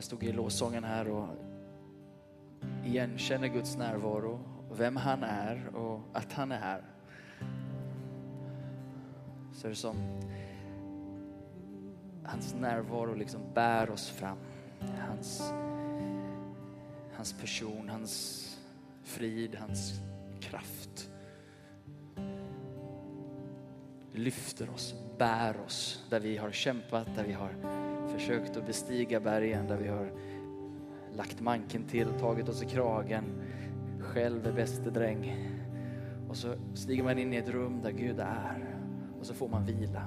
Jag stod i lovsången här och igenkänner Guds närvaro, vem han är och att han är här. Så är det som hans närvaro liksom bär oss fram. Hans, hans person, hans frid, hans kraft. Lyfter oss, bär oss där vi har kämpat, där vi har försökt att bestiga bergen, där vi har lagt manken till, tagit oss i kragen, själv är bäste dräng. Och så stiger man in i ett rum där Gud är och så får man vila.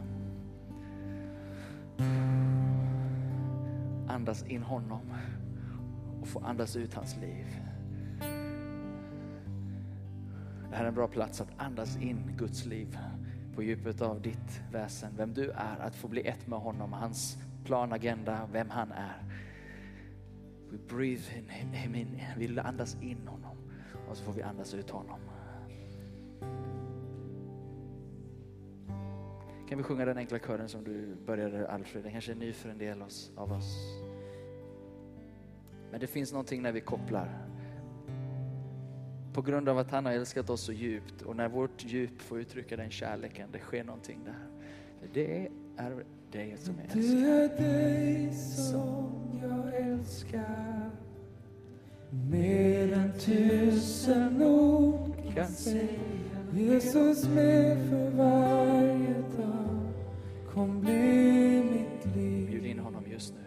Andas in honom och få andas ut hans liv. Det här är en bra plats att andas in Guds liv på djupet av ditt väsen. Vem du är, att få bli ett med honom, hans plan, agenda, vem han är. We breathe in him in. Vi andas in honom och så får vi andas ut honom. Kan vi sjunga den enkla kören som du började Alfred? Den kanske är ny för en del av oss. Men det finns någonting när vi kopplar. På grund av att han har älskat oss så djupt och när vårt djup får uttrycka den kärleken, det sker någonting där. Det är dig som jag älskar. Det är dig som jag älskar mer än tusen ord kan säga. Jesus med för varje dag kom bli mitt liv. Bjud in honom just nu.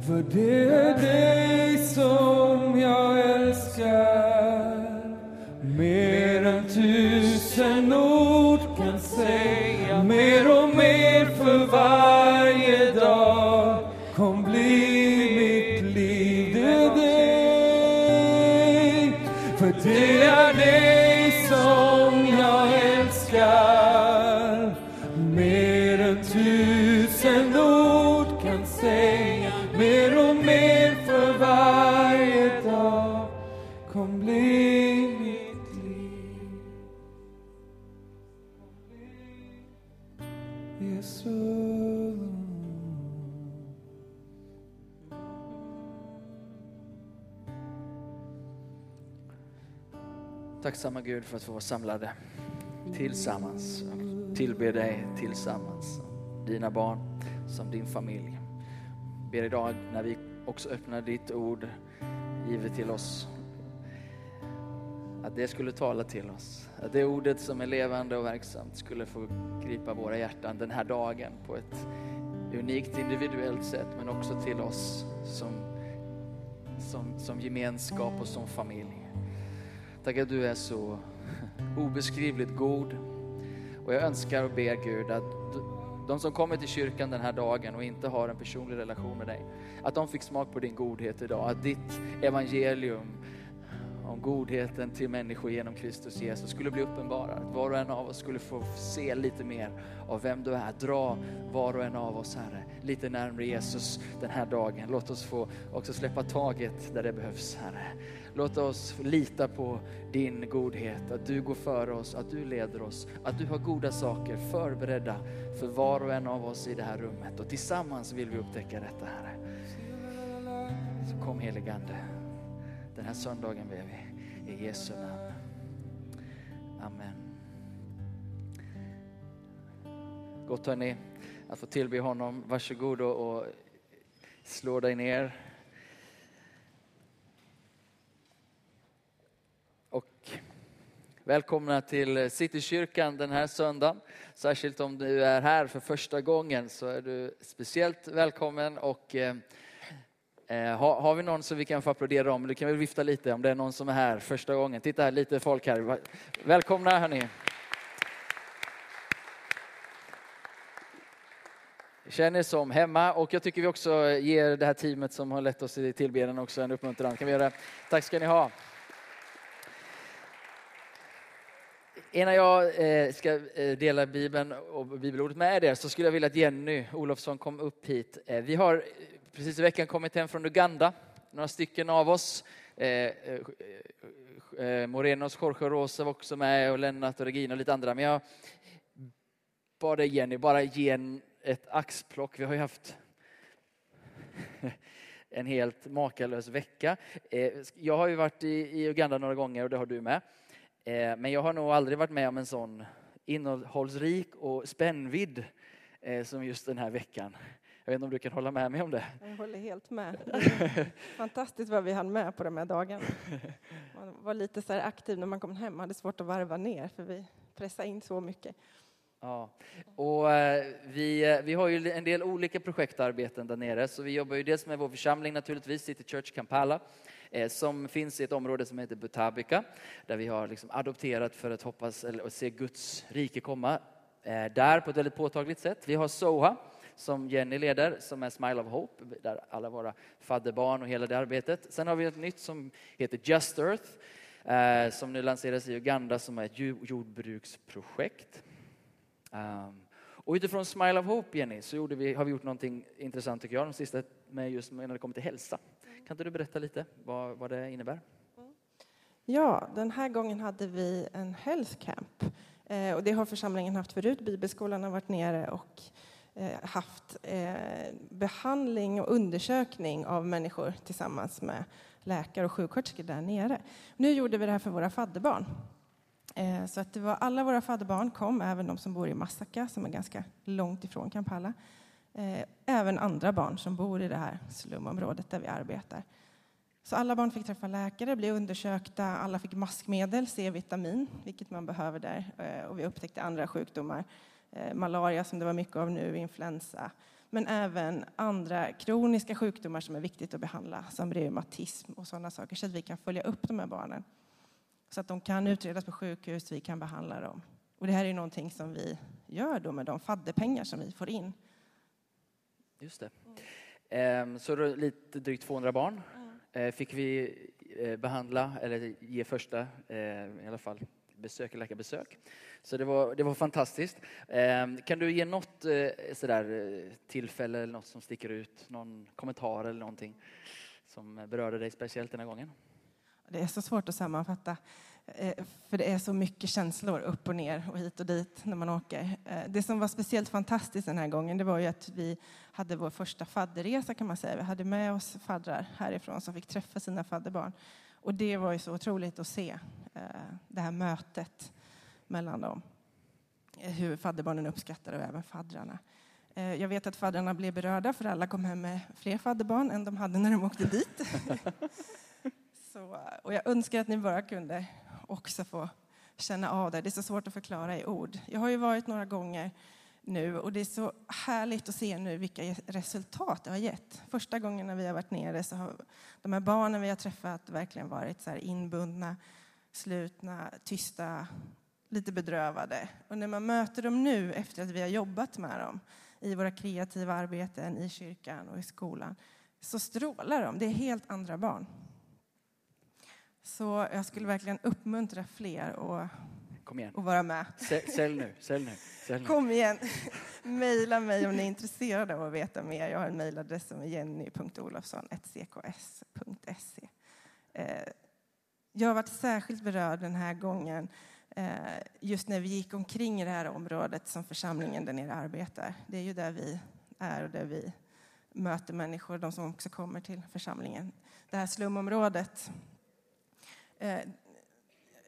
För det är dig Tacksamma Gud för att få vara samlade tillsammans och tillbe dig tillsammans. Dina barn som din familj. Ber idag när vi också öppnar ditt ord givet till oss att det skulle tala till oss. Att det ordet som är levande och verksamt skulle få gripa våra hjärtan den här dagen på ett unikt individuellt sätt men också till oss som, som, som gemenskap och som familj. Tack att du är så obeskrivligt god. Och jag önskar och ber Gud att de som kommer till kyrkan den här dagen och inte har en personlig relation med dig, att de fick smak på din godhet idag. Att ditt evangelium om godheten till människor genom Kristus Jesus skulle bli uppenbarad. Var och en av oss skulle få se lite mer av vem du är. Dra var och en av oss, Herre, lite närmre Jesus den här dagen. Låt oss få också släppa taget där det behövs, Herre. Låt oss lita på din godhet, att du går före oss, att du leder oss, att du har goda saker förberedda för var och en av oss i det här rummet. Och tillsammans vill vi upptäcka detta, Herre. Så kom heligande. Den här söndagen ber vi i Jesu namn. Amen. Gott hörni, att få tillbe honom. Varsågod och, och slå dig ner. Och välkomna till Citykyrkan den här söndagen. Särskilt om du är här för första gången så är du speciellt välkommen. Och eh, eh har, har, vi någon som vi kan få applådera om? Du kan väl vifta lite om det är någon som är här första gången. Titta här, lite folk här. Välkomna hörni. Känn er som hemma och jag tycker vi också ger det här teamet som har lett oss i tillbedjan också en uppmuntran. Kan vi göra? Tack ska ni ha. Innan jag eh, ska eh, dela Bibeln och bibelordet med er så skulle jag vilja att Jenny Olofsson kom upp hit. Eh, vi har precis i veckan kommit hem från Uganda, några stycken av oss. Morenos Jorge Rosa var också med och Lennart och Regina och lite andra. Men jag bad dig Jenny, bara ge en, ett axplock. Vi har ju haft en helt makalös vecka. Jag har ju varit i Uganda några gånger och det har du med. Eh, men jag har nog aldrig varit med om en sån innehållsrik och spännvidd som just den här veckan. Jag vet inte om du kan hålla med mig om det? Jag håller helt med. fantastiskt vad vi hann med på de här dagarna. Man var lite så aktiv när man kom hem, man hade svårt att varva ner för vi pressade in så mycket. Ja, och eh, vi, eh, vi har ju en del olika projektarbeten där nere, så vi jobbar ju dels med vår församling naturligtvis, City Church Kampala, eh, Eh, som finns i ett område som heter Butabika, där vi har liksom adopterat för att hoppas, eller se Guds rike komma eh, där på ett väldigt påtagligt sätt. Vi har Soha, som Jenny leder, som är Smile of Hope, där alla våra fadderbarn och hela det arbetet. Sen har vi ett nytt som heter Just Earth, eh, som nu lanseras i Uganda som är ett jordbruksprojekt. Um, och utifrån Smile of Hope, Jenny, så vi, har vi gjort någonting intressant tycker jag, de sista med just när det kommer till hälsa. Kan inte du berätta lite vad, vad det innebär? Ja, den här gången hade vi en health camp. Eh, och det har församlingen haft förut. Bibelskolan har varit nere och eh, haft eh, behandling och undersökning av människor tillsammans med läkare och sjuksköterskor där nere. Nu gjorde vi det här för våra fadderbarn. Eh, så att det var alla våra fadderbarn kom, även de som bor i Massaka, som är ganska långt ifrån Kampala. Eh, även andra barn som bor i det här slumområdet där vi arbetar. Så alla barn fick träffa läkare, bli undersökta, alla fick maskmedel, C-vitamin, vilket man behöver där. Eh, och vi upptäckte andra sjukdomar, malaria som det var mycket av nu, influensa. Men även andra kroniska sjukdomar som är viktigt att behandla, som reumatism och sådana saker, så att vi kan följa upp de här barnen. Så att de kan utredas på sjukhus, vi kan behandla dem. Och det här är någonting som vi gör då med de fadderpengar som vi får in. Just det. Mm. Så lite drygt 200 barn mm. fick vi eh, behandla, eller ge första, eh, i alla fall besök, läkarbesök. Så det var, det var fantastiskt. Ehm, kan du ge något sådär, tillfälle eller något som sticker ut? Någon kommentar eller någonting som berörde dig speciellt den här gången? Det är så svårt att sammanfatta, eh, för det är så mycket känslor upp och ner och hit och dit när man åker. Eh, det som var speciellt fantastiskt den här gången, det var ju att vi hade vår första fadderresa kan man säga. Vi hade med oss faddrar härifrån som fick träffa sina fadderbarn. Och det var ju så otroligt att se eh, det här mötet mellan dem. Hur fadderbarnen uppskattade och även faddrarna. Jag vet att faddrarna blev berörda för alla kom hem med fler fadderbarn än de hade när de åkte dit. Så, eh, och jag önskar att ni bara kunde också få känna av det. Det är så svårt att förklara i ord. Jag har ju varit några gånger nu och det är så härligt att se nu vilka resultat det har gett. Första gången när vi har varit nere så har de här barnen vi har träffat verkligen varit så inbundna, slutna, tysta, lite bedrövade. Och när man möter dem nu efter att vi har jobbat med dem i våra kreativa arbeten i kyrkan och i skolan så strålar de. Det är helt andra barn. Så jag skulle verkligen uppmuntra fler att Kom igen. Och vara med. Sälj nu, sälj nu. Sälj nu. Kom igen. Mejla mig om ni är intresserade av att veta mer. Jag har en mejladress som är jenny.olofsson.cks.se. Eh, jag har varit särskilt berörd den här gången eh, just när vi gick omkring i det här området som församlingen där nere arbetar. Det är ju där vi är och där vi möter människor, de som också kommer till församlingen. Det här slumområdet Eh,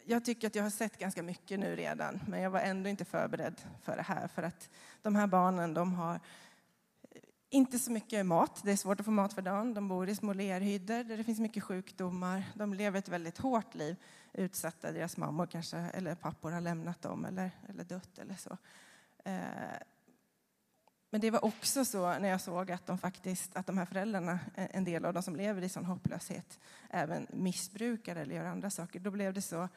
jag tycker att jag har sett ganska mycket nu redan, men jag var ändå inte förberedd för det här. För att de här barnen, de har eh, inte så mycket mat. Det är svårt att få mat för dagen. De bor i små lerhyddor där det finns mycket sjukdomar. De lever ett väldigt hårt liv, utsatta. Deras mammor kanske, eller pappor har lämnat dem eller, eller dött eller så. Eh, men det var också så när jag såg att de faktiskt, att de här föräldrarna, eh, en del av dem som lever i sån hopplöshet, även missbrukar eller gör andra saker, då blev det så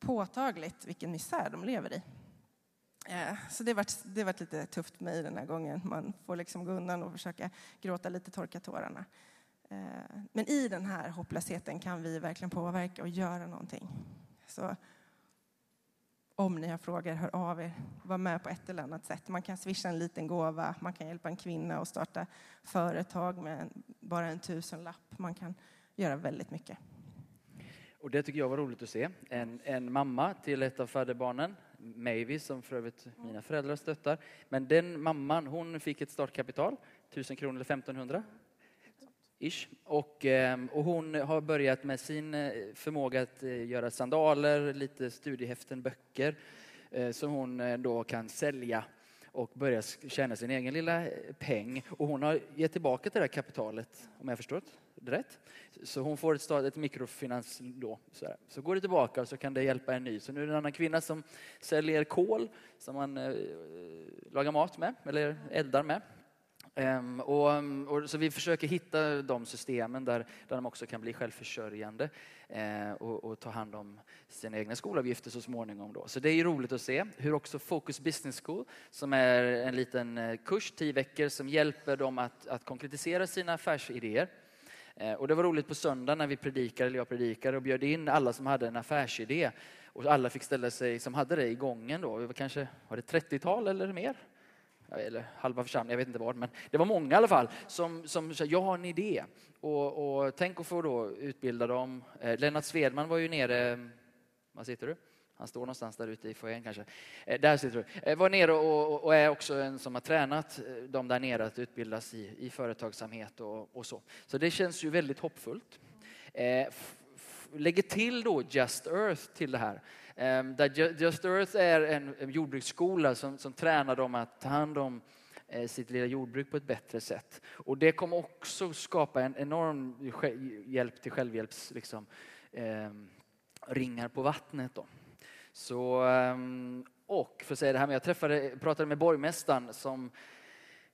påtagligt vilken misär de lever i. Eh, så det var det varit lite tufft för mig den här gången. Man får liksom gå undan och försöka gråta lite, torka tårarna. Eh, men i den här hopplösheten kan vi verkligen påverka och göra någonting. Så om ni har frågor, hör av er. Var med på ett eller annat sätt. Man kan swisha en liten gåva, man kan hjälpa en kvinna att starta företag med bara en tusenlapp. Man kan göra väldigt mycket. Och det tycker jag var roligt att se. En, en mamma till ett av fadderbarnen, Mavis, som för övrigt mina föräldrar stöttar. Men den mamman, hon fick ett startkapital, 1000 kronor eller 1500. Ish. Och, ehm, och hon har börjat med sin eh, förmåga att eh, göra sandaler, lite studiehäften, böcker eh, som hon då kan sälja och börja tjäna sin egen lilla peng. Och hon har gett tillbaka det där kapitalet, om jag förstått det rätt. Så hon får ett, stad, ett mikrofinans då. Så, här. så går det tillbaka och så kan det hjälpa en ny. Så nu är det en annan kvinna som säljer kol som man eh, lagar mat med, eller eldar med. Um, och, mm, och, så vi försöker hitta de systemen där, där de också kan bli självförsörjande eh, och, och, ta hand om sina egna skolavgifter så småningom. Då. Så det är ju roligt att se hur också Focus Business School, som är en liten eh, kurs, tio veckor, som hjälper dem att, att konkretisera sina affärsidéer. Eh, och det var roligt på söndag när vi predikade, eller jag predikade och bjöd in alla som hade en affärsidé. Och alla fick ställa sig, som hade det i gången då, var kanske var det 30-tal eller mer? Eller halva församlingen, jag vet inte vad, men det var många i alla fall som, som sa, jag har en idé. Och, och tänk att få då utbilda dem. Eh, Lennart Svedman var ju nere, eh, var sitter du? Han står någonstans där ute i foajén kanske. Eh, där sitter du. Eh, var nere och, och, är också en som har tränat eh, dem där nere att utbildas i, i företagsamhet och, och så. Så det känns ju väldigt hoppfullt. Eh, lägger till då Just Earth till det här. Ehm, där Just Earth är en jordbruksskola som, som tränar dem att ta hand om eh, sitt lilla jordbruk på ett bättre sätt. Och det kommer också skapa en enorm hjälp till självhjälps liksom, eh, ringar på vattnet. Då. Så, ehm, och för att säga det här, med, jag träffade, pratade med borgmästaren som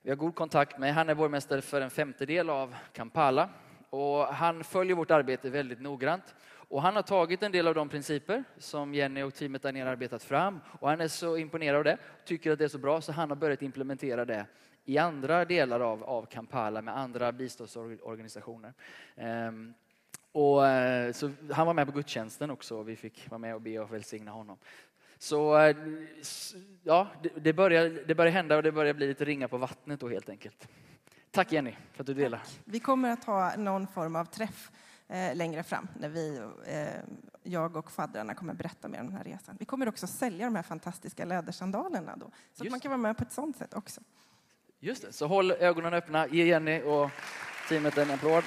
vi har god kontakt med. Han är borgmästare för en femtedel av Kampala och han följer vårt arbete väldigt noggrant. Och han har tagit en del av de principer som Jenny och teamet där nere arbetat fram och han är så imponerad av det, tycker att det är så bra så han har börjat implementera det i andra delar av, av Kampala med andra biståndsorganisationer. Ehm, och, eh, så han var med på gudstjänsten också och vi fick vara med och be och välsigna honom. Så eh, ja, det, det, börjar, det börjar hända och det börjar bli lite ringa på vattnet då helt enkelt. Tack Jenny för att du delar. Vi kommer att ha någon form av träff längre fram när vi, eh, jag och faddrarna kommer berätta mer om den här resan. Vi kommer också sälja de här fantastiska lädersandalerna då, så man kan vara med på ett sånt sätt också. Just det, så håll ögonen öppna, ge Jenny och teamet en applåd.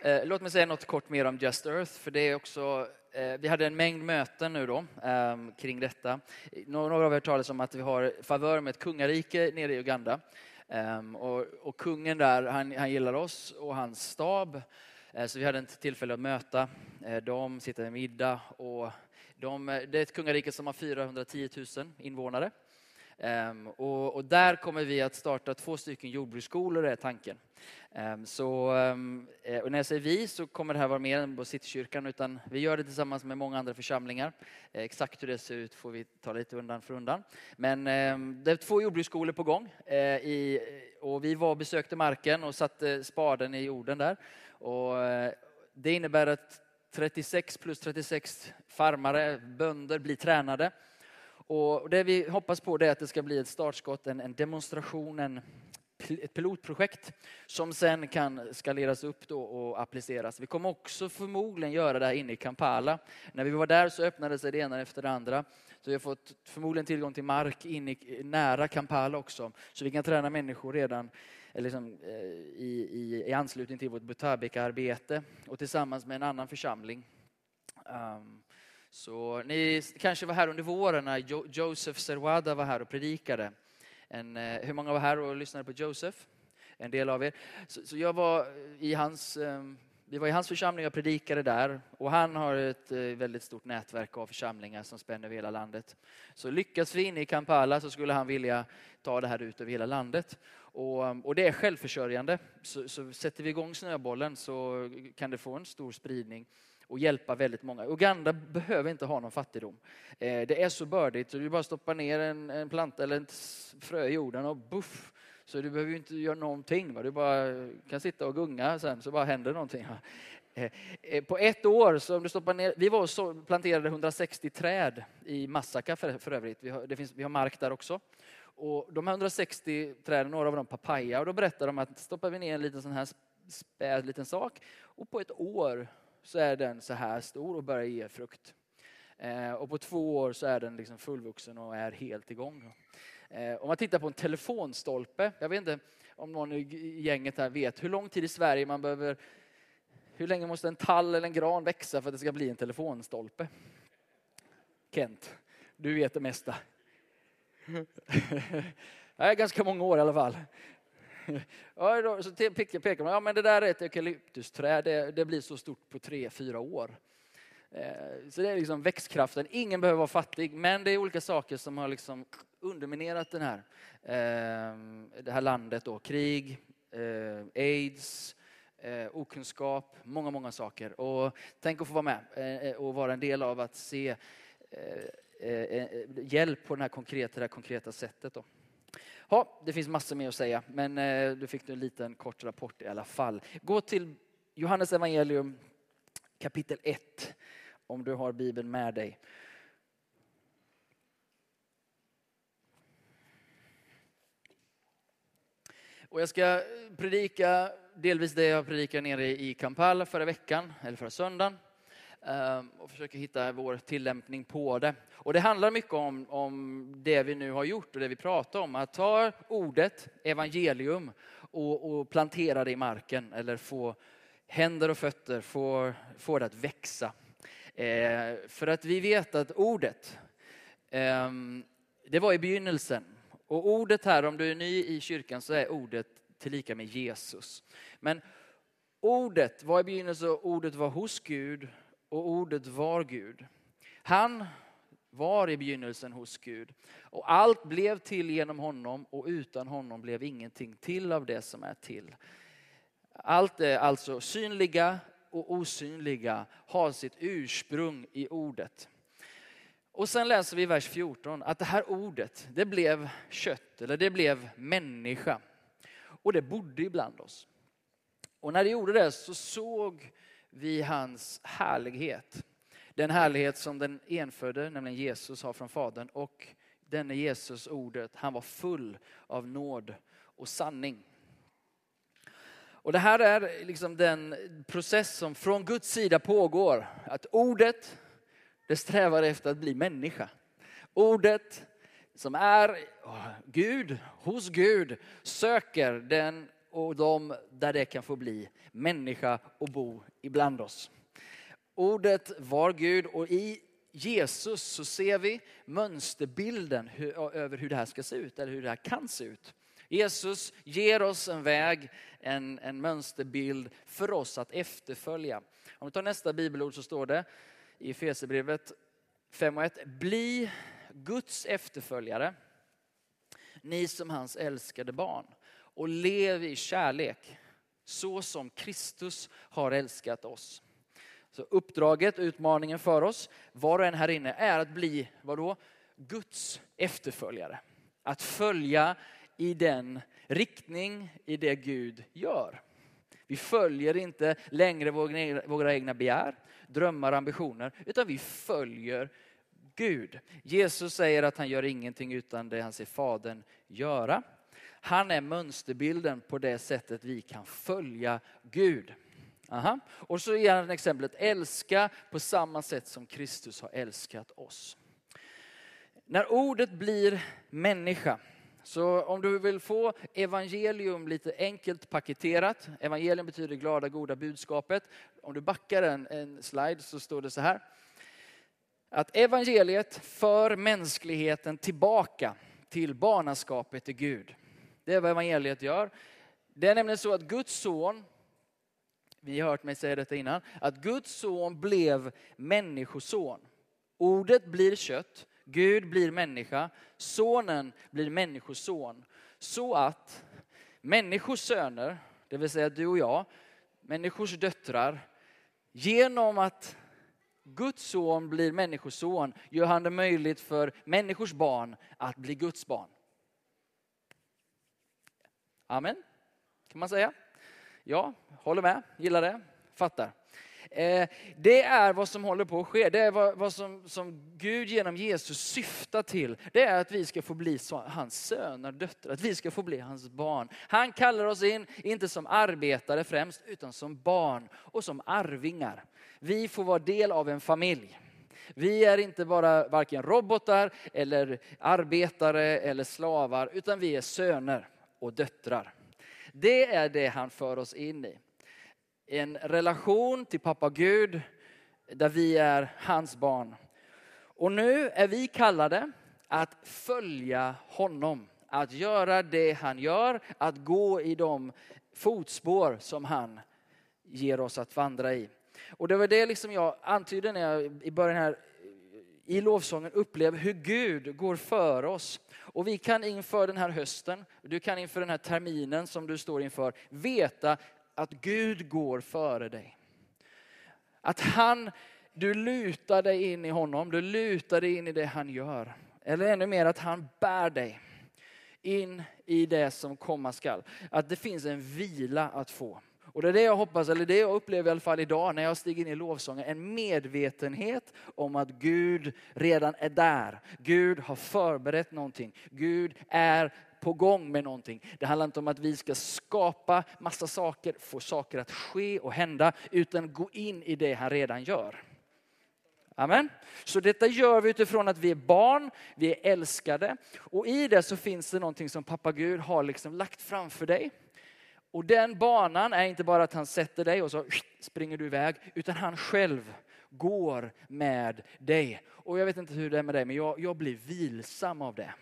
Eh, låt mig säga något kort mer om Just Earth, för det är också eh, vi hade en mängd möten nu då ehm, kring detta. Några av er har hört talas om att vi har favör med ett kungarike nere i Uganda. Ehm, och, och kungen där, han, han gillar oss och hans stab. Eh, så vi hade ett tillfälle att möta eh, dem, sitta i middag. Och de, eh, det är ett kungarike som har 410 000 invånare. Um, och, och, där kommer vi att starta två stycken jordbruksskolor, är tanken. Ehm, så, ehm, eh, och när jag säger vi så kommer det här vara mer än på Citykyrkan, utan vi gör det tillsammans med många andra församlingar. Eh, exakt hur det ser ut får vi ta lite undan för undan. Men ehm, det är två jordbruksskolor på gång. Eh, I, och vi var och besökte marken och satte spaden i jorden där. Och, det innebär att 36 plus 36 farmare, bönder, blir tränade och det vi hoppas på är att det ska bli ett startskott, en, en demonstration, en, ett pilotprojekt som sen kan skaleras upp då och appliceras. Vi kommer också förmodligen göra det här inne i Kampala. När vi var där så öppnade sig det ena efter det andra. Så vi har fått förmodligen tillgång till mark in i, nära Kampala också. Så vi kan träna människor redan eh, liksom, eh, i, i, i anslutning till vårt Butabika-arbete och tillsammans med en annan församling. Um, så ni kanske var här under våren när jo Joseph Serwada var här och predikade. En, eh, hur många var här och lyssnade på Josef? En del av er. Så, så jag var i hans, ehm, vi var i hans församling och predikade där. Och han har ett eh, väldigt stort nätverk av församlingar som spänner över hela landet. Så lyckas vi in i Kampala så skulle han vilja ta det här ut över hela landet. Och, ehm, och det är självförsörjande. Så, så sätter vi igång snöbollen så kan det få en stor spridning och hjälpa väldigt många. Uganda behöver inte ha någon fattigdom. Eh, det är så bördigt så du bara stoppar ner en, en planta eller ett frö i jorden och buff, så du behöver inte göra någonting. Du bara kan sitta och gunga sen så bara händer någonting. Va? Eh, eh, på ett år, så om du stoppar ner, vi var så planterade 160 träd i Massaka för, för övrigt. Vi har, det finns, vi har mark där också. Och de 160 träden, några av dem papaya, och då berättar de att stoppar vi ner en liten sån här späd liten sak och på ett år så är den så här stor och börjar ge frukt. Eh, och på två år så är den liksom fullvuxen och är helt igång. Eh, om man tittar på en telefonstolpe, jag vet inte om någon i gänget här vet hur lång tid i Sverige man behöver, hur länge måste en tall eller en gran växa för att det ska bli en telefonstolpe? Kent, du vet det mesta. Det är ganska många år i alla fall. Ja, då, så pekar man, ja men det där är ett eukalyptusträd, det, det blir så stort på tre, fyra år. Eh, så det är liksom växtkraften. Ingen behöver vara fattig, men det är olika saker som har liksom underminerat den här, eh, det här landet. Då. Krig, eh, aids, okunskap, många, många saker. Och tänk att få vara med och vara en del av att se hjälp på det här konkreta, det här konkreta sättet. Då. Ja, det finns massor mer att säga, men eh, du fick en liten kort rapport i alla fall. Gå till Johannes evangelium kapitel 1 om du har Bibeln med dig. Och jag ska predika delvis det jag predikade nere i Kampala förra veckan, eller förra söndagen. Ehm, och försöker hitta vår tillämpning på det. Och det handlar mycket om, om det vi nu har gjort och det vi pratar om. Att ta ordet, evangelium, och, och plantera det i marken. Eller få händer och fötter, få, få det att växa. Eh, för att vi vet att ordet, eh, det var i begynnelsen. Och ordet här, om du är ny i kyrkan, så är ordet tillika med Jesus. Men ordet var i begynnelsen, ordet var hos Gud och ordet var Gud. Han var i begynnelsen hos Gud. Och allt blev till genom honom och utan honom blev ingenting till av det som är till. Allt är alltså synliga och osynliga har sitt ursprung i ordet. Och sen läser vi i vers 14 att det här ordet, det blev kött eller det blev människa. Och det bodde ibland oss. Och när det gjorde det så såg vi hans härlighet. Den härlighet som den enfödde, nämligen Jesus, har från Fadern. Och denne Jesus, ordet, han var full av nåd och sanning. Och det här är liksom den process som från Guds sida pågår. Att ordet, det strävar efter att bli människa. Ordet som är Gud, hos Gud, söker den och de där det kan få bli människa och bo ibland oss. Ordet var Gud och i Jesus så ser vi mönsterbilden över hur det här ska se ut, eller hur det här kan se ut. Jesus ger oss en väg, en, en mönsterbild för oss att efterfölja. Om vi tar nästa bibelord så står det i Efesierbrevet 5 och 1. Bli Guds efterföljare, ni som hans älskade barn. Och lev i kärlek, så som Kristus har älskat oss. Så uppdraget, utmaningen för oss, var och en här inne, är att bli, vadå? Guds efterföljare. Att följa i den riktning i det Gud gör. Vi följer inte längre våra egna begär, drömmar och ambitioner, utan vi följer Gud. Jesus säger att han gör ingenting utan det han ser Fadern göra. Han är mönsterbilden på det sättet vi kan följa Gud. Aha. Och så ger han exemplet älska på samma sätt som Kristus har älskat oss. När ordet blir människa så om du vill få evangelium lite enkelt paketerat, evangelium betyder glada goda budskapet. Om du backar en, en slide så står det så här. Att evangeliet för mänskligheten tillbaka till barnaskapet i Gud. Det är vad evangeliet gör. Det är nämligen så att Guds son, vi har hört mig säga detta innan, att Guds son blev människoson. Ordet blir kött, Gud blir människa, sonen blir människoson. Så att människors söner, det vill säga du och jag, människors döttrar, genom att Guds son blir människoson gör han det möjligt för människors barn att bli Guds barn. Amen, kan man säga. Ja, håller med, gillar det, fattar. Eh, det är vad som håller på att ske. Det är vad, som, som Gud genom Jesus syftar till. Det är att vi ska få bli hans söner, och döttrar, att vi ska få bli hans barn. Han kallar oss in, inte som arbetare främst, utan som barn och som arvingar. Vi får vara del av en familj. Vi är inte bara varken robotar eller arbetare eller slavar, utan vi är söner och döttrar. Det är det han för oss in i. En relation till pappa Gud där vi är hans barn. Och nu är vi kallade att följa honom, att göra det han gör, att gå i de fotspår som han ger oss att vandra i. Och det var det liksom jag antydde när jag i början här i lovsången upplever hur Gud går före oss. Och vi kan inför den här hösten, du kan inför den här terminen som du står inför, veta att Gud går före dig. Att han, du lutar dig in i honom, du lutar dig in i det han gör. Eller ännu mer att han bär dig in i det som komma skall. Att det finns en vila att få. Och det är det jag hoppas, eller det jag upplever i alla fall idag när jag stiger in i lovsången. En medvetenhet om att Gud redan är där. Gud har förberett någonting. Gud är på gång med någonting. Det handlar inte om att vi ska skapa massa saker, få saker att ske och hända, utan gå in i det han redan gör. Amen. Så detta gör vi utifrån att vi är barn, vi är älskade. Och i det så finns det någonting som pappa Gud har liksom lagt framför dig. Och den banan är inte bara att han sätter dig och så springer du iväg, utan han själv går med dig. Och jag vet inte hur det är med dig, men jag, jag blir vilsam av det.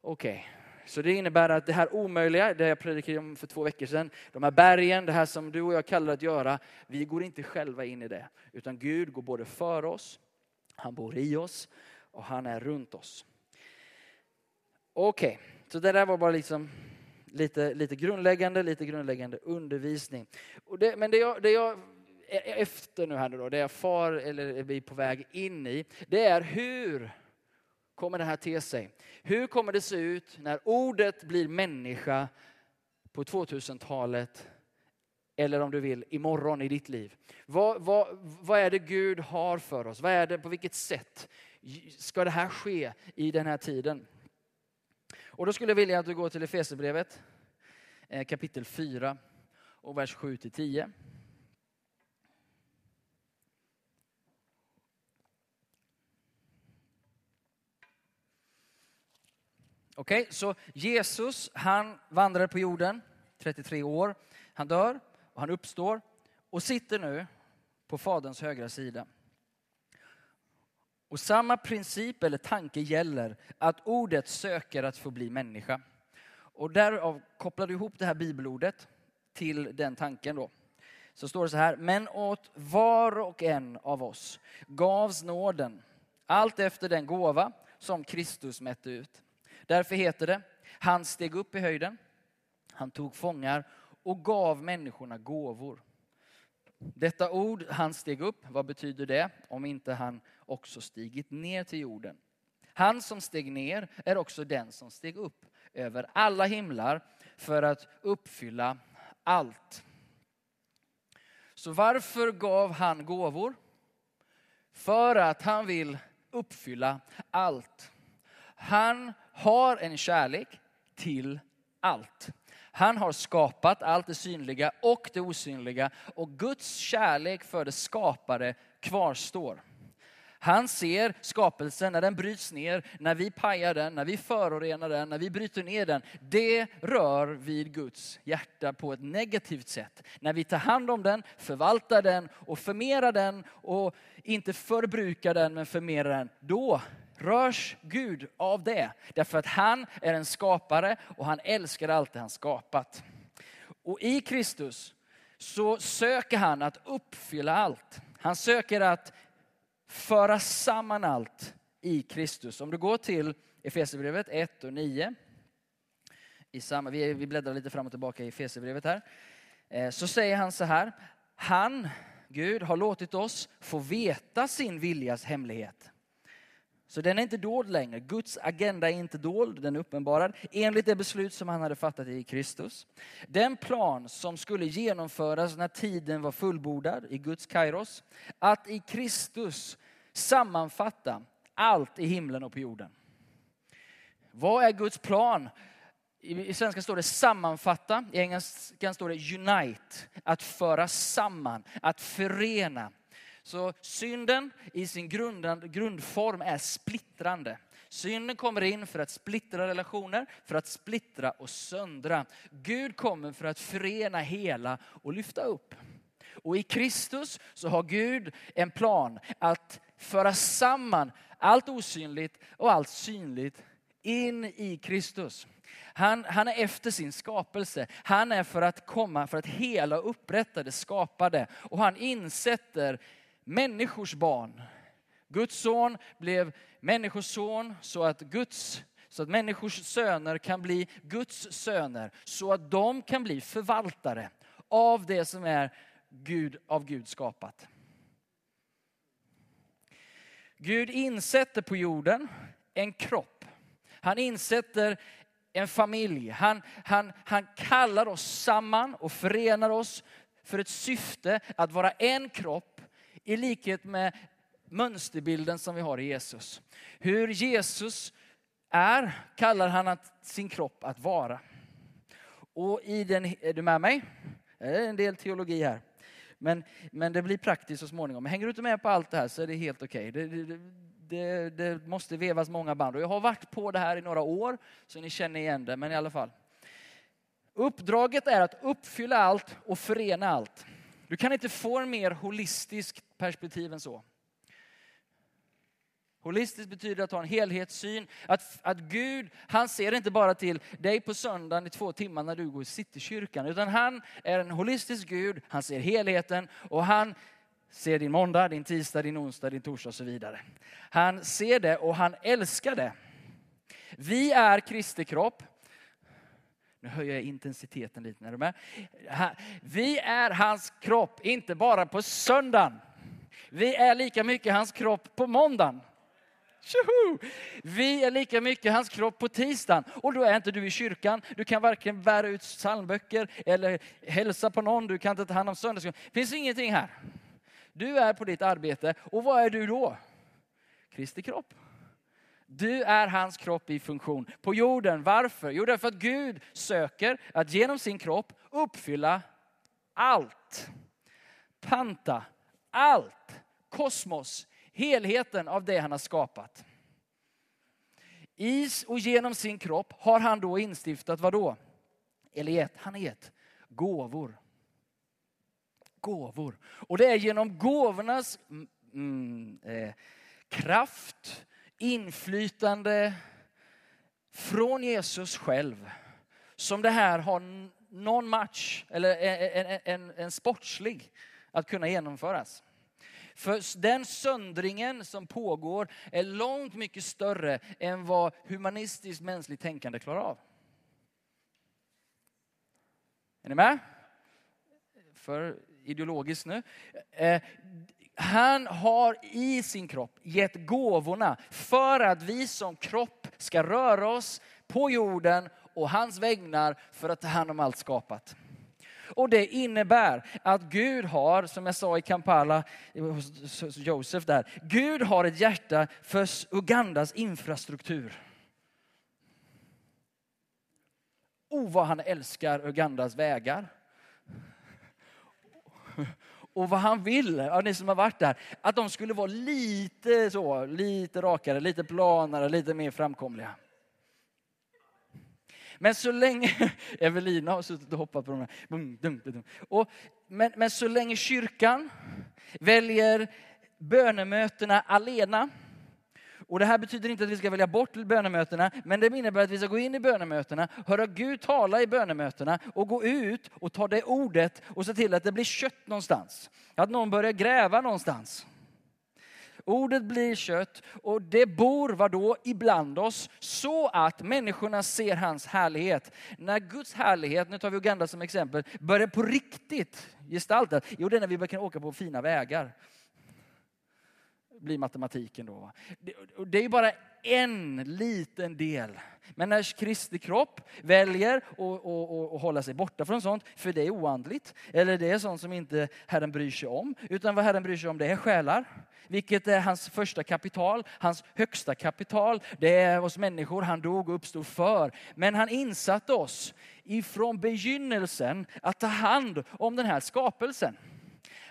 Okej, okay. så det innebär att det här omöjliga, det jag predikade om för två veckor sedan, de här bergen, det här som du och jag kallar att göra, vi går inte själva in i det. Utan Gud går både för oss, han bor i oss och han är runt oss. Okej, okay. så det där var bara liksom lite, lite grundläggande, lite grundläggande undervisning. Det, men det jag, det jag är efter nu här nu då, det jag far eller är på väg in i, det är hur kommer det här te sig? Hur kommer det se ut när ordet blir människa på 2000-talet eller om du vill imorgon i ditt liv? Vad, vad, vad är det Gud har för oss? Vad är det, på vilket sätt ska det här ske i den här tiden? Och då skulle jag vilja att du går till Efesierbrevet eh, kapitel 4 och vers 7 till 10. Okej, okay, så Jesus han vandrar på jorden 33 år. Han dör och han uppstår och sitter nu på Faderns högra sida. Och samma princip eller tanke gäller att ordet söker att få bli människa. Och därav kopplar du ihop det här bibelordet till den tanken då. Så står det så här, men åt var och en av oss gavs nåden, allt efter den gåva som Kristus mätte ut. Därför heter det, han steg upp i höjden, han tog fångar och gav människorna gåvor. Detta ord, han steg upp, vad betyder det om inte han också stigit ner till jorden? Han som steg ner är också den som steg upp över alla himlar för att uppfylla allt. Så varför gav han gåvor? För att han vill uppfylla allt. Han har en kärlek till allt. Han har skapat allt det synliga och det osynliga och Guds kärlek för det skapade kvarstår. Han ser skapelsen när den bryts ner, när vi pajar den, när vi förorenar den, när vi bryter ner den. Det rör vid Guds hjärta på ett negativt sätt. När vi tar hand om den, förvaltar den och förmerar den och inte förbrukar den men förmerar den. Då rörs Gud av det. Därför att han är en skapare och han älskar allt det han skapat. Och i Kristus så söker han att uppfylla allt. Han söker att föra samman allt i Kristus. Om du går till Efesierbrevet 1 och 9. I samma, vi, vi bläddrar lite fram och tillbaka i Efesierbrevet här. Eh, så säger han så här. Han, Gud, har låtit oss få veta sin viljas hemlighet. Så den är inte dold längre. Guds agenda är inte dold, den är uppenbarad enligt det beslut som han hade fattat i Kristus. Den plan som skulle genomföras när tiden var fullbordad i Guds kairos, att i Kristus sammanfatta allt i himlen och på jorden. Vad är Guds plan? I svenska står det sammanfatta, i engelskan står det unite, att föra samman, att förena. Så synden i sin grundform är splittrande. Synden kommer in för att splittra relationer, för att splittra och söndra. Gud kommer för att förena hela och lyfta upp. Och i Kristus så har Gud en plan att föra samman allt osynligt och allt synligt in i Kristus. Han, han, är efter sin skapelse. Han är för att komma, för att hela och upprätta det skapade. Och han insätter människors barn. Guds son blev människors son så att Guds så att människors söner kan bli Guds söner. Så att de kan bli förvaltare av det som är Gud, av Gud skapat. Gud insätter på jorden en kropp. Han insätter en familj. Han, han, han kallar oss samman och förenar oss för ett syfte att vara en kropp i likhet med mönsterbilden som vi har i Jesus. Hur Jesus är kallar han att, sin kropp att vara. Och i den, är du med mig? Det är en del teologi här. Men, men det blir praktiskt så småningom. Hänger du inte med på allt det här så är det helt okej. Okay. Det, det, det, det, måste vevas många band. Och jag har varit på det här i några år, så ni känner igen det. Men i alla fall. Uppdraget är att uppfylla allt och förena allt. Du kan inte få en mer holistisk perspektiv än så. Holistiskt betyder att ha en helhetssyn. Att, att Gud, han ser inte bara till dig på söndagen i två timmar när du går i Citykyrkan. Utan han är en holistisk Gud, han ser helheten och han ser din måndag, din tisdag, din onsdag, din torsdag och så vidare. Han ser det och han älskar det. Vi är Kristi kropp. Nu höjer jag intensiteten lite, är du med? Vi är hans kropp, inte bara på söndagen. Vi är lika mycket hans kropp på måndagen. Tjoho! Vi är lika mycket hans kropp på tisdagen och då är inte du i kyrkan. Du kan varken bära ut psalmböcker eller hälsa på någon. Du kan inte ta hand om söndagsskolan. Det finns ingenting här. Du är på ditt arbete och vad är du då? Kristi kropp. Du är hans kropp i funktion på jorden. Varför? Jo, därför att Gud söker att genom sin kropp uppfylla allt. Panta allt. Kosmos, helheten av det han har skapat. Is och genom sin kropp har han då instiftat vad då? Eller gett, han har gett gåvor. Gåvor. Och det är genom gåvornas mm, mm eh, kraft, inflytande från Jesus själv som det här har någon match eller e-, e-, en, en, en, sportslig att kunna genomföras. För den söndringen som pågår är långt mycket större än vad humanistiskt mänskligt tänkande klarar av. Är ni med? För ideologiskt nu. Eh, han har i sin kropp gett gåvorna för att vi som kropp ska röra oss på jorden och hans vägnar för att ta hand om allt skapat. Och det innebär att Gud har, som jag sa i Kampala, hos Josef där, Gud har ett hjärta för Ugandas infrastruktur. Oh, vad han älskar Ugandas vägar. Och vad han vill, ja, ni som har varit där, att de skulle vara lite så, lite rakare, lite planare, lite mer framkomliga. Men så länge, Evelina har suttit och hoppat på de här. Och, men, men så länge kyrkan väljer bönemötena alena, och det här betyder inte att vi ska välja bort bönemötena, men det innebär att vi ska gå in i bönemötena, höra Gud tala i bönemötena och gå ut och ta det ordet och se till att det blir kött någonstans. Att någon börjar gräva någonstans. Ordet blir kött och det bor vadå, ibland oss så att människorna ser hans härlighet. När Guds härlighet, nu tar vi Uganda som exempel, börjar på riktigt gestaltas, jo det är när vi börjar kunna åka på fina vägar. Blir matematiken då. Det är bara en liten del. Men när Kristi kropp väljer att hålla sig borta från sånt, för det är oandligt, eller det är sånt som inte Herren bryr sig om, utan vad Herren bryr sig om det är själar, vilket är hans första kapital, hans högsta kapital. Det är oss människor han dog och uppstod för. Men han insatte oss ifrån begynnelsen att ta hand om den här skapelsen.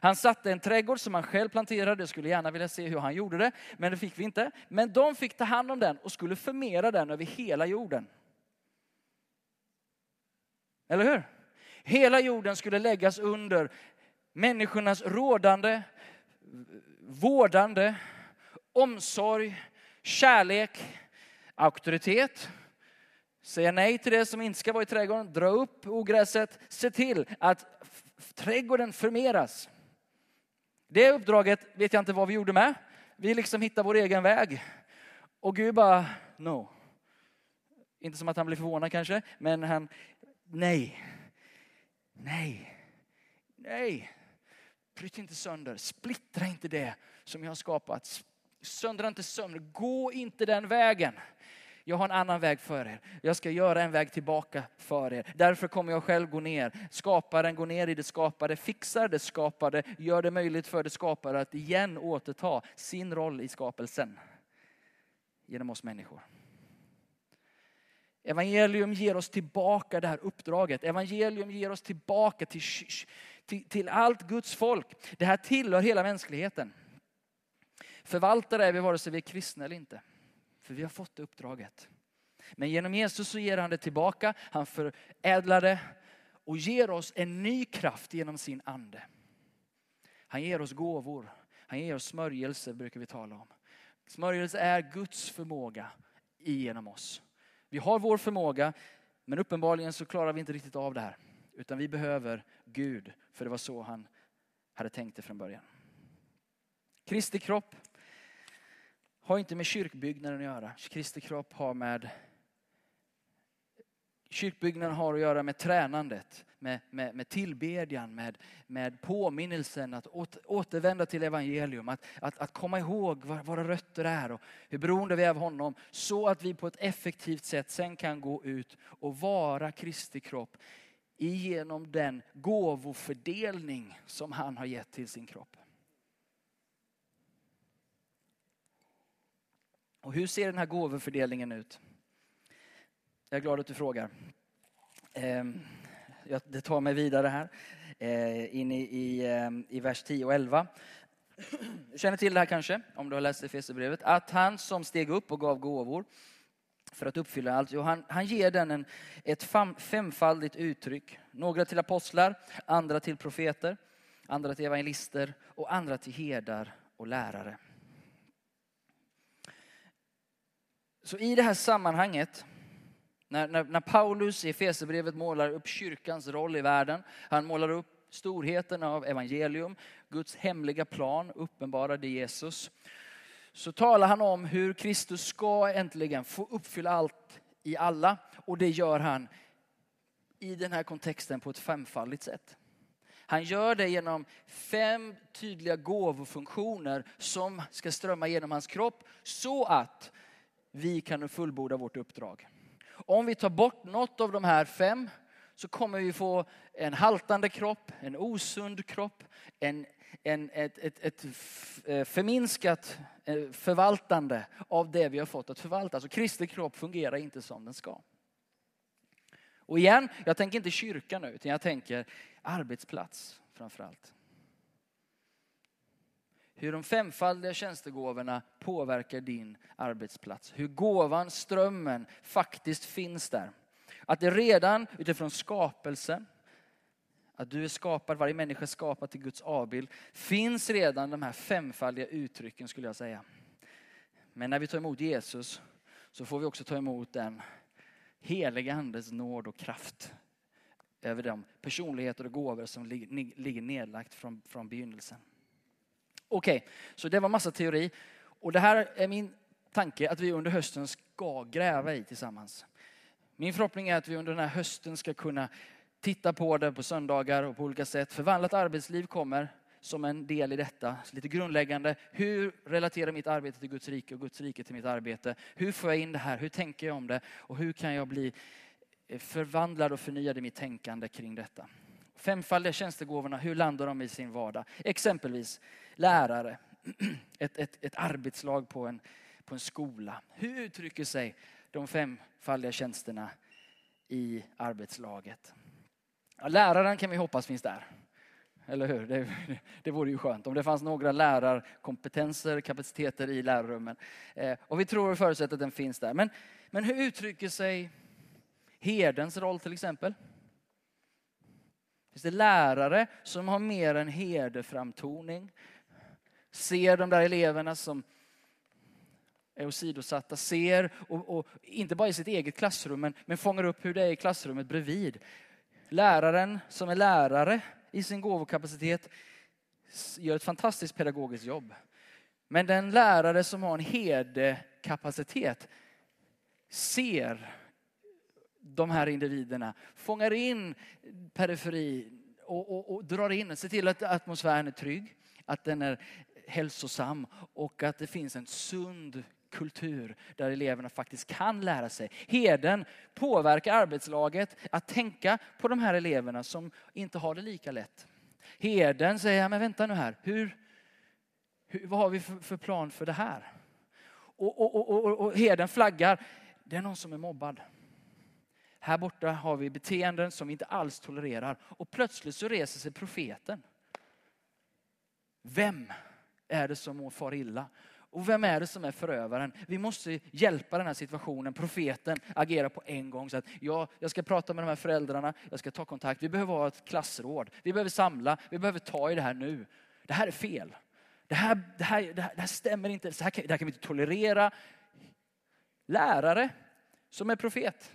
Han satte en trädgård som han själv planterade. Jag skulle gärna vilja se hur han gjorde det, men det fick vi inte. Men de fick ta hand om den och skulle förmera den över hela jorden. Eller hur? Hela jorden skulle läggas under människornas rådande, vårdande, omsorg, kärlek, auktoritet. Säga nej till det som inte ska vara i trädgården, dra upp ogräset, se till att trädgården förmeras. Det uppdraget vet jag inte vad vi gjorde med. Vi liksom hittade vår egen väg. Och Gud bara, no. Inte som att han blev förvånad kanske, men han, nej. Nej. Nej. Bryt inte sönder, splittra inte det som jag har skapat. Söndra inte sönder, gå inte den vägen. Jag har en annan väg för er. Jag ska göra en väg tillbaka för er. Därför kommer jag själv gå ner. Skaparen går ner i det skapade, fixar det skapade, gör det möjligt för det skapade att igen återta sin roll i skapelsen. Genom oss människor. Evangelium ger oss tillbaka det här uppdraget. Evangelium ger oss tillbaka till, till, till allt Guds folk. Det här tillhör hela mänskligheten. Förvaltare är vi vare sig vi är kristna eller inte. För vi har fått det uppdraget. Men genom Jesus så ger han det tillbaka, han förädlar det och ger oss en ny kraft genom sin ande. Han ger oss gåvor, han ger oss smörjelse brukar vi tala om. Smörjelse är Guds förmåga genom oss. Vi har vår förmåga, men uppenbarligen så klarar vi inte riktigt av det här. Utan vi behöver Gud, för det var så han hade tänkt det från början. Kristi kropp har inte med kyrkbyggnaden att göra. Kristi kropp har med Kyrkbyggnaden har att göra med tränandet, med, med, med tillbedjan, med, med påminnelsen att återvända till evangelium, att, att, att komma ihåg var våra rötter är och hur beroende vi är av honom. Så att vi på ett effektivt sätt sen kan gå ut och vara Kristi kropp genom den gåvofördelning som han har gett till sin kropp. Och hur ser den här gåvofördelningen ut? Jag är glad att du frågar. Ehm, det tar mig vidare här, eh, in i, i, eh, i vers 10 och 11. Du känner till det här kanske, om du har läst Efesierbrevet, att han som steg upp och gav gåvor för att uppfylla allt, jo, han, han ger den en, ett fem, femfaldigt uttryck. Några till apostlar, andra till profeter, andra till evangelister och andra till herdar och lärare. Så i det här sammanhanget, när, när, när Paulus i Efesierbrevet målar upp kyrkans roll i världen, han målar upp storheten av evangelium, Guds hemliga plan uppenbarade Jesus, så talar han om hur Kristus ska äntligen få uppfylla allt i alla. Och det gör han i den här kontexten på ett femfaldigt sätt. Han gör det genom fem tydliga gåvofunktioner som ska strömma genom hans kropp så att vi kan fullborda vårt uppdrag. Om vi tar bort något av de här fem så kommer vi få en haltande kropp, en osund kropp, en, en, ett, ett, ett eh, förminskat eh, förvaltande av det vi har fått att förvalta. Så Kristi kropp fungerar inte som den ska. Och igen, jag tänker inte kyrka nu, utan jag tänker arbetsplats framför allt hur de femfaldiga tjänstegåvorna påverkar din arbetsplats. Hur gåvan, strömmen faktiskt finns där. Att det redan utifrån skapelsen, att du är skapad, varje människa är skapad till Guds avbild, finns redan de här femfaldiga uttrycken skulle jag säga. Men när vi tar emot Jesus så får vi också ta emot den heliga Andes nåd och kraft över de personligheter och gåvor som ligger nedlagt från, från begynnelsen. Okej, okay, så det var massa teori. Och det här är min tanke att vi under hösten ska gräva i tillsammans. Min förhoppning är att vi under den här hösten ska kunna titta på det på söndagar och på olika sätt. Förvandlat arbetsliv kommer som en del i detta. Lite grundläggande. Hur relaterar mitt arbete till Guds rike och Guds rike till mitt arbete? Hur får jag in det här? Hur tänker jag om det? Och hur kan jag bli förvandlad och förnyad i mitt tänkande kring detta? Femfaldiga tjänstegåvorna, hur landar de i sin vardag? Exempelvis lärare, ett, ett, ett arbetslag på en, på en skola. Hur uttrycker sig de femfaldiga tjänsterna i arbetslaget? Ja, läraren kan vi hoppas finns där. Eller hur? Det, det vore ju skönt om det fanns några lärarkompetenser, kapaciteter i lärarrummen. Eh, och vi tror och förutsätter att den finns där. Men, men hur uttrycker sig herdens roll till exempel? Finns det lärare som har mer en herdeframtoning? Ser de där eleverna som är åsidosatta, ser, och, och, inte bara i sitt eget klassrum, men, men fångar upp hur det är i klassrummet bredvid. Läraren som är lärare i sin gåvokapacitet gör ett fantastiskt pedagogiskt jobb. Men den lärare som har en herdekapacitet ser de här individerna, fångar in periferi och, och, och drar in, ser till att atmosfären är trygg, att den är hälsosam och att det finns en sund kultur där eleverna faktiskt kan lära sig. Heden påverkar arbetslaget att tänka på de här eleverna som inte har det lika lätt. Heden säger, men vänta nu här, hur, hur vad har vi för, för, plan för det här? Och, och, och, och heden flaggar, det är någon som är mobbad. Här borta har vi beteenden som vi inte alls tolererar. Och plötsligt så reser sig profeten. Vem är det som mår far illa? Och vem är det som är förövaren? Vi måste hjälpa den här situationen. Profeten agerar på en gång. Så att jag, jag ska prata med de här föräldrarna, jag ska ta kontakt. Vi behöver ha ett klassråd. Vi behöver samla, vi behöver ta i det här nu. Det här är fel. Det här, det här, det här, det här stämmer inte. Så här kan, det här kan vi inte tolerera. Lärare som är profet.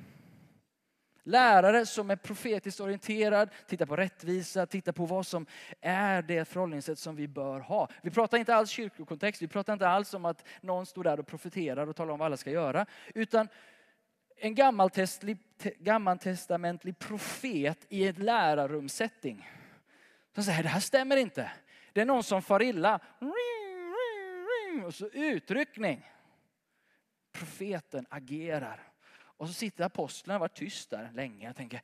Lärare som är profetiskt orienterad, tittar på rättvisa, tittar på vad som är det förhållningssätt som vi bör ha. Vi pratar inte alls kyrkokontext, vi pratar inte alls om att någon står där och profeterar och talar om vad alla ska göra. Utan en gammaltestamentlig profet i ett lärarrumssetting. Som säger, det här stämmer inte. Det är någon som far illa. Och så utryckning. Profeten agerar. Och så sitter apostlarna och varit tyst där länge. Jag tänker,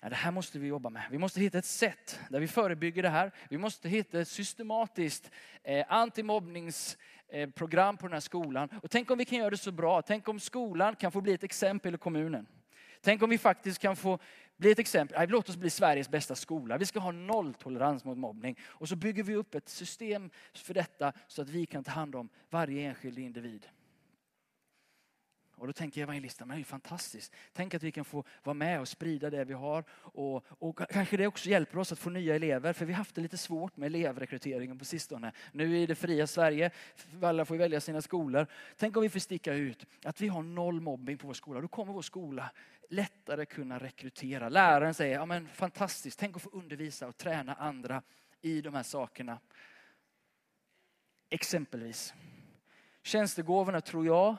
ja, det här måste vi jobba med. Vi måste hitta ett sätt där vi förebygger det här. Vi måste hitta ett systematiskt eh, antimobbningsprogram på den här skolan. Och tänk om vi kan göra det så bra. Tänk om skolan kan få bli ett exempel i kommunen. Tänk om vi faktiskt kan få bli ett exempel. Låt oss bli Sveriges bästa skola. Vi ska ha nolltolerans mot mobbning. Och så bygger vi upp ett system för detta så att vi kan ta hand om varje enskild individ. Och då tänker evangelisten, men det är ju fantastiskt. Tänk att vi kan få vara med och sprida det vi har. Och, och kanske det också hjälper oss att få nya elever, för vi har haft det lite svårt med elevrekryteringen på sistone. Nu i det fria Sverige, alla får välja sina skolor. Tänk om vi får sticka ut att vi har noll mobbing på vår skola. Då kommer vår skola lättare kunna rekrytera. Läraren säger, ja men fantastiskt, tänk att få undervisa och träna andra i de här sakerna. Exempelvis. Tjänstegåvorna tror jag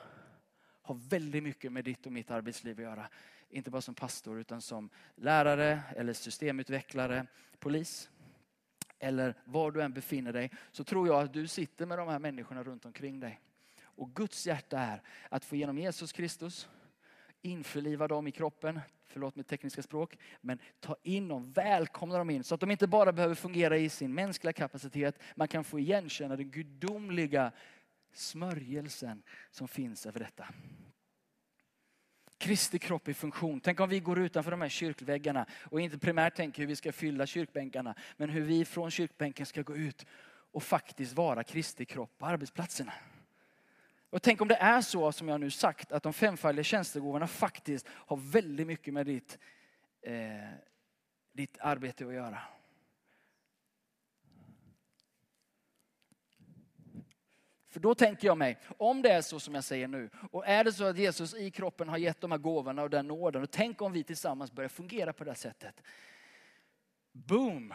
har väldigt mycket med ditt och mitt arbetsliv att göra. Inte bara som pastor utan som lärare eller systemutvecklare, polis eller var du än befinner dig så tror jag att du sitter med de här människorna runt omkring dig. Och Guds hjärta är att få genom Jesus Kristus införliva dem i kroppen, förlåt mitt tekniska språk, men ta in dem, välkomna dem in så att de inte bara behöver fungera i sin mänskliga kapacitet, man kan få igenkänna den gudomliga smörjelsen som finns över detta. Kristi kropp i funktion. Tänk om vi går utanför de här kyrkväggarna och inte primärt tänker hur vi ska fylla kyrkbänkarna, men hur vi från kyrkbänken ska gå ut och faktiskt vara Kristi kropp på arbetsplatserna. Och tänk om det är så som jag nu sagt, att de femfaldiga tjänstegåvorna faktiskt har väldigt mycket med ditt, eh, ditt arbete att göra. För då tänker jag mig, om det är så som jag säger nu, och är det så att Jesus i kroppen har gett de här gåvorna och den nåden, och tänk om vi tillsammans börjar fungera på det här sättet. Boom!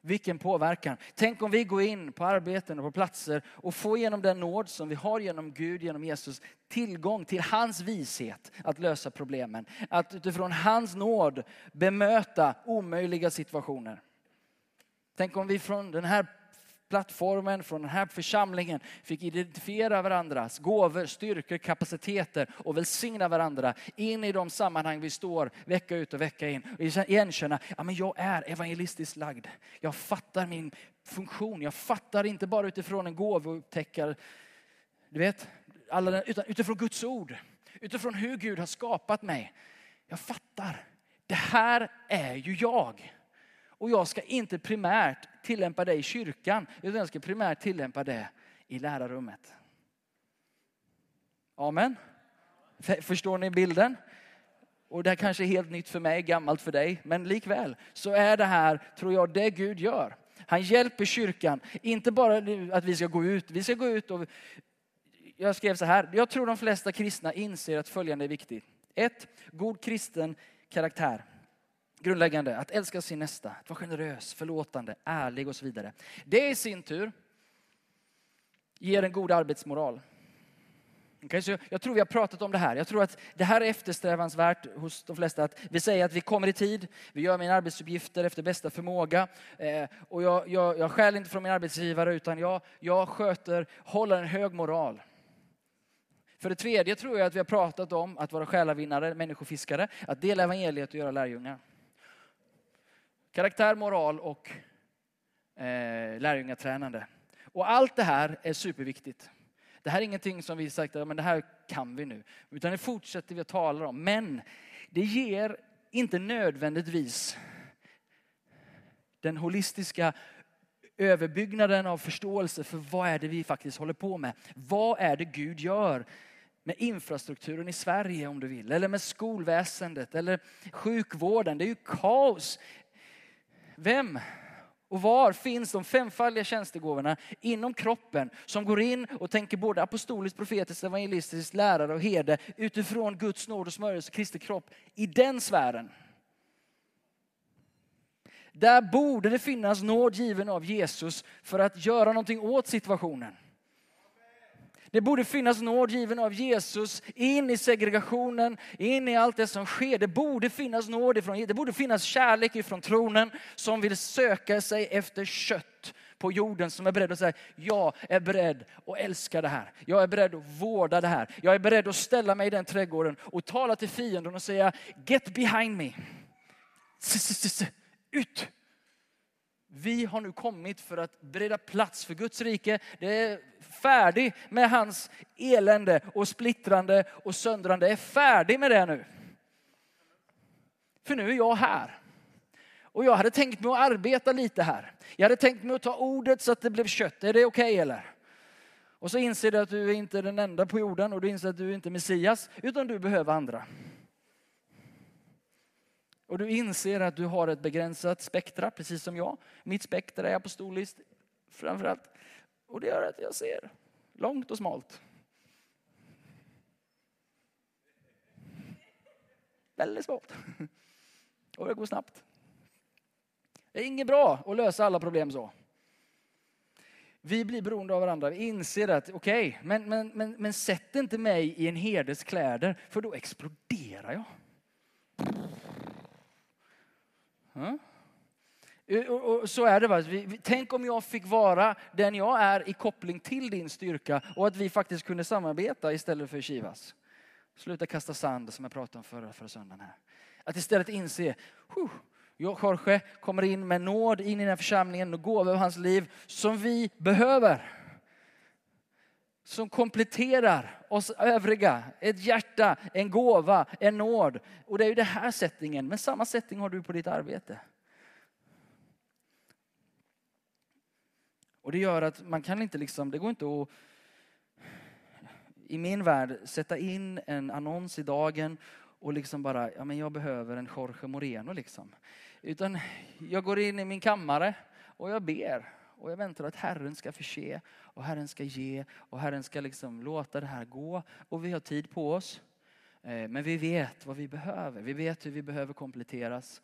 Vilken påverkan. Tänk om vi går in på arbeten och på platser och får genom den nåd som vi har genom Gud, genom Jesus, tillgång till hans vishet att lösa problemen. Att utifrån hans nåd bemöta omöjliga situationer. Tänk om vi från den här plattformen, från den här församlingen fick identifiera varandras gåvor, styrkor, kapaciteter och välsigna varandra in i de sammanhang vi står vecka ut och vecka in. Och igenkänna, ja men jag är evangelistiskt lagd. Jag fattar min funktion. Jag fattar inte bara utifrån en gåvoupptäckare, du vet, alla, utan utifrån Guds ord. Utifrån hur Gud har skapat mig. Jag fattar, det här är ju jag. Och jag ska inte primärt tillämpa det i kyrkan, utan jag ska primärt tillämpa det i lärarrummet. Amen. Förstår ni bilden? Och det här kanske är helt nytt för mig, gammalt för dig, men likväl så är det här, tror jag, det Gud gör. Han hjälper kyrkan, inte bara att vi ska gå ut, vi ska gå ut och jag skrev så här, jag tror de flesta kristna inser att följande är viktigt. Ett, god kristen karaktär. Grundläggande, att älska sin nästa, att vara generös, förlåtande, ärlig och så vidare. Det i sin tur ger en god arbetsmoral. Okay, så jag tror vi har pratat om det här. Jag tror att det här är eftersträvansvärt hos de flesta. Att vi säger att vi kommer i tid, vi gör mina arbetsuppgifter efter bästa förmåga. Eh, och jag, jag, jag skäl inte från min arbetsgivare utan jag, jag sköter, håller en hög moral. För det tredje tror jag att vi har pratat om att vara själavinnare, människofiskare, att dela evangeliet och göra lärjungar. Karaktär, moral och eh, lärjungatränande. Och allt det här är superviktigt. Det här är ingenting som vi sagt, men det här kan vi nu. Utan det fortsätter vi att tala om. Men det ger inte nödvändigtvis den holistiska överbyggnaden av förståelse för vad är det vi faktiskt håller på med. Vad är det Gud gör med infrastrukturen i Sverige om du vill, eller med skolväsendet eller sjukvården. Det är ju kaos. Vem och var finns de femfaldiga tjänstegåvorna inom kroppen som går in och tänker både apostoliskt, profetiskt, evangelistiskt, lärare och herde utifrån Guds nåd och smörjelse, Kristi kropp i den sfären? Där borde det finnas nåd given av Jesus för att göra någonting åt situationen. Det borde finnas nåd given av Jesus in i segregationen, in i allt det som sker. Det borde finnas nåd ifrån, det borde finnas kärlek ifrån tronen som vill söka sig efter kött på jorden som är beredd att säga, jag är beredd att älska det här. Jag är beredd att vårda det här. Jag är beredd att ställa mig i den trädgården och tala till fienden och säga, get behind me. Ut! Vi har nu kommit för att bereda plats för Guds rike. Det är färdig med hans elände och splittrande och söndrande. Jag är färdig med det nu. För nu är jag här. Och jag hade tänkt mig att arbeta lite här. Jag hade tänkt mig att ta ordet så att det blev kött. Är det okej okay, eller? Och så inser du att du är inte den enda på jorden och du inser att du inte är Messias, utan du behöver andra. Och du inser att du har ett begränsat spektra, precis som jag. Mitt spektra är apostoliskt framförallt. Och det gör att jag ser långt och smalt. Väldigt smalt. Och det går snabbt. Det är inget bra att lösa alla problem så. Vi blir beroende av varandra. Vi inser att okej, okay, men, men, men, men sätt inte mig i en herdes kläder för då exploderar jag. Mm. Eh, och så är det. Va? Tänk om jag fick vara den jag är i koppling till din styrka och att vi faktiskt kunde samarbeta istället för kivas. Sluta kasta sand som jag pratade om förra, förra söndagen här. Att istället inse, jag Jorge kommer in med nåd in i den här församlingen och gåvor av hans liv som vi behöver. Som kompletterar oss övriga. Ett hjärta, en gåva, en nåd. Och det är ju den här settingen, men samma setting har du på ditt arbete. Och det gör att man kan inte liksom, det går inte att i min värld sätta in en annons i dagen och liksom bara, ja men jag behöver en Jorge Moreno liksom. Utan jag går in i min kammare och jag ber och jag väntar att Herren ska förse och Herren ska ge och Herren ska liksom låta det här gå och vi har tid på oss. Eh, men vi vet vad vi behöver. Vi vet hur vi behöver kompletteras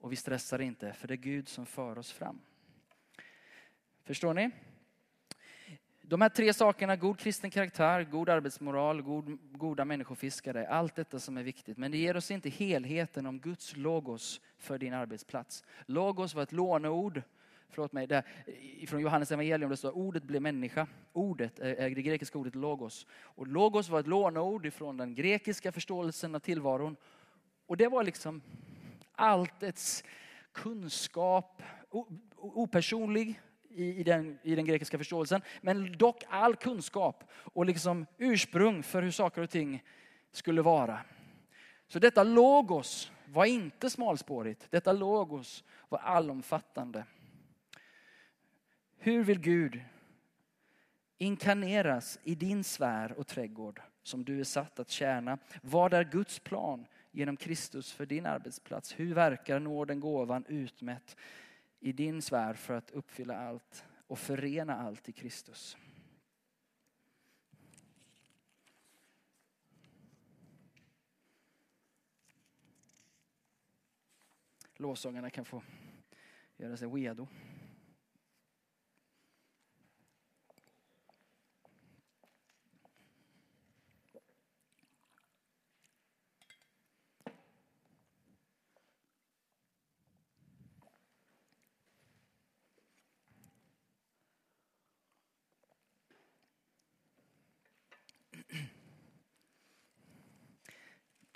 och vi stressar inte för det är Gud som för oss fram. Förstår ni? De här tre sakerna, god kristen karaktär, god arbetsmoral, god, goda människofiskare, allt detta som är viktigt. Men det ger oss inte helheten om Guds logos för din arbetsplats. Logos var ett låneord, förlåt mig, där, från Johannes evangelium, det står ordet blev människa. Ordet är det grekiska ordet logos. Och logos var ett låneord från den grekiska förståelsen av tillvaron. Och det var liksom alltets kunskap, opersonlig, i, i, den, i den grekiska förståelsen. Men dock all kunskap och liksom ursprung för hur saker och ting skulle vara. Så detta logos var inte smalspårigt. Detta logos var allomfattande. Hur vill Gud inkarneras i din sfär och trädgård som du är satt att tjäna? Vad är Guds plan genom Kristus för din arbetsplats? Hur verkar nåden, gåvan utmätt i din sfär för att uppfylla allt och förena allt i Kristus? Lovsångarna kan få göra sig redo.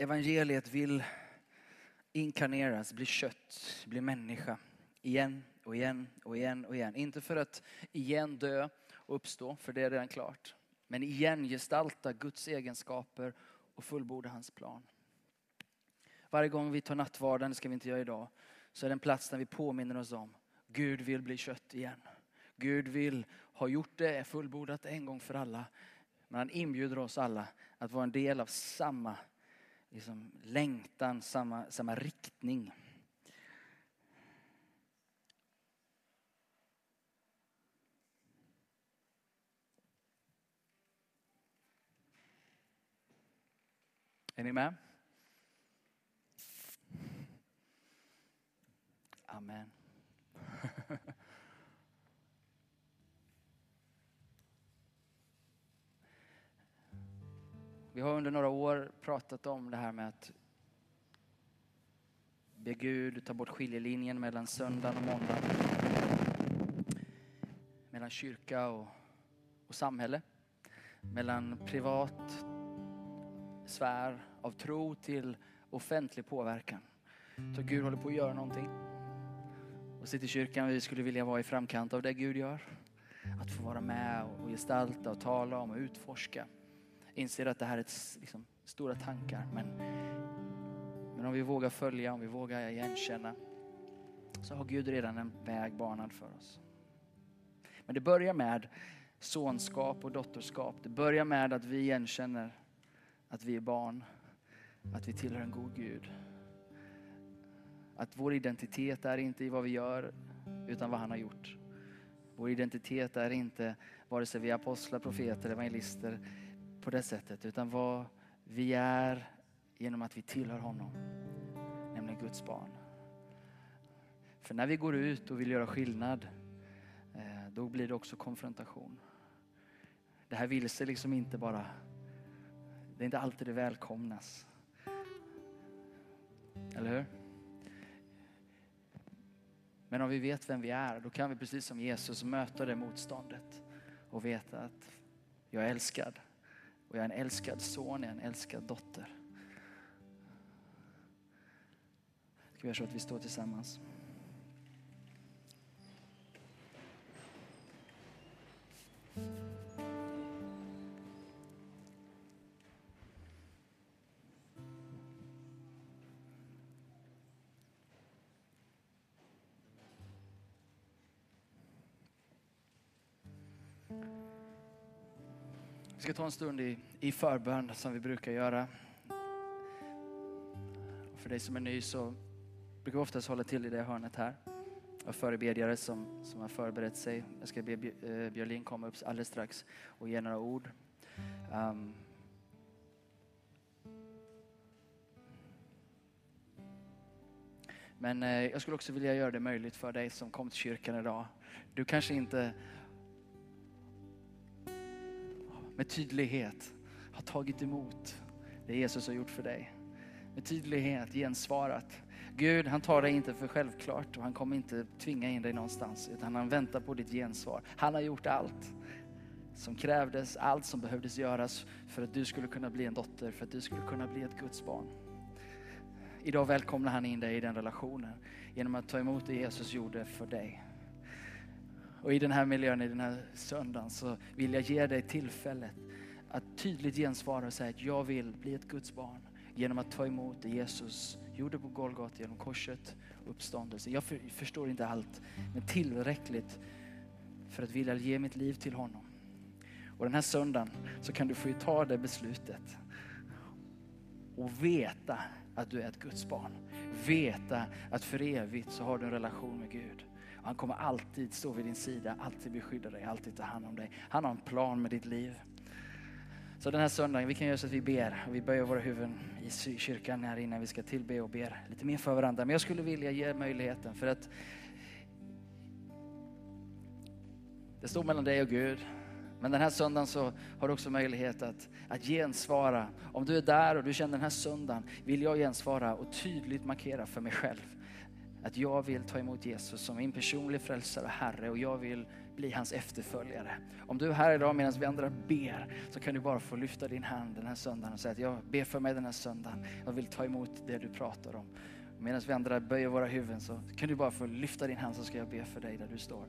Evangeliet vill inkarneras, bli kött, bli människa. Igen och igen och igen och igen. Inte för att igen dö och uppstå, för det är redan klart. Men igen gestalta Guds egenskaper och fullborda hans plan. Varje gång vi tar nattvarden, det ska vi inte göra idag, så är det en plats där vi påminner oss om Gud vill bli kött igen. Gud vill ha gjort det fullbordat en gång för alla. Men han inbjuder oss alla att vara en del av samma liksom, längtan, samma, samma riktning. Är ni med? Amen. Vi har under några år pratat om det här med att be Gud ta bort skiljelinjen mellan söndagen och måndagen. Mellan kyrka och, och samhälle. Mellan privat sfär av tro till offentlig påverkan. Så Gud håller på att göra någonting. Och sitter i kyrkan, vi skulle vilja vara i framkant av det Gud gör. Att få vara med och gestalta och tala om och utforska inser att det här är ett, liksom, stora tankar. Men, men om vi vågar följa, om vi vågar igenkänna så har Gud redan en väg banad för oss. Men det börjar med sonskap och dotterskap. Det börjar med att vi igenkänner att vi är barn, att vi tillhör en god Gud. Att vår identitet är inte i vad vi gör utan vad han har gjort. Vår identitet är inte vare sig vi är apostlar, profeter, evangelister på det sättet utan vad vi är genom att vi tillhör honom. Nämligen Guds barn. För när vi går ut och vill göra skillnad eh, då blir det också konfrontation. Det här vilse liksom inte bara, det är inte alltid det välkomnas. Eller hur? Men om vi vet vem vi är, då kan vi precis som Jesus möta det motståndet och veta att jag är älskad. Och jag är en älskad son, jag är en älskad dotter. Ska vi göra så att vi står tillsammans? Vi ska ta en stund i, i förbön som vi brukar göra. För dig som är ny så brukar vi oftast hålla till i det hörnet här. Och förebedjare som, som har förberett sig. Jag ska be eh, Björlin komma upp alldeles strax och ge några ord. Um, Men eh, jag skulle också vilja göra det möjligt för dig som kom till kyrkan idag. Du kanske inte med tydlighet har tagit emot det Jesus har gjort för dig. Med tydlighet gensvarat. Gud han tar dig inte för självklart och han kommer inte tvinga in dig någonstans utan han väntar på ditt gensvar. Han har gjort allt som krävdes, allt som behövdes göras för att du skulle kunna bli en dotter, för att du skulle kunna bli ett Guds barn. Idag välkomnar han in dig i den relationen genom att ta emot det Jesus gjorde för dig. Och i den här miljön, i den här söndagen så vill jag ge dig tillfället att tydligt gensvara och säga att jag vill bli ett Guds barn. genom att ta emot det Jesus gjorde på Golgata genom korset och uppståndelsen. Jag för, förstår inte allt, men tillräckligt för att vilja ge mitt liv till honom. Och den här söndagen så kan du få ta det beslutet och veta att du är ett Guds barn. Veta att för evigt så har du en relation med Gud. Han kommer alltid stå vid din sida, alltid beskydda dig, alltid ta hand om dig. Han har en plan med ditt liv. Så den här söndagen, vi kan göra så att vi ber och vi böjer våra huvuden i kyrkan här innan vi ska tillbe och ber lite mer för varandra. Men jag skulle vilja ge möjligheten för att det står mellan dig och Gud. Men den här söndagen så har du också möjlighet att, att gensvara. Om du är där och du känner den här söndagen vill jag gensvara och tydligt markera för mig själv att jag vill ta emot Jesus som min personliga frälsare och Herre och jag vill bli hans efterföljare. Om du är här idag medan vi andra ber så kan du bara få lyfta din hand den här söndagen och säga att jag ber för mig den här söndagen. Jag vill ta emot det du pratar om. Medan vi andra böjer våra huvuden så kan du bara få lyfta din hand så ska jag be för dig där du står.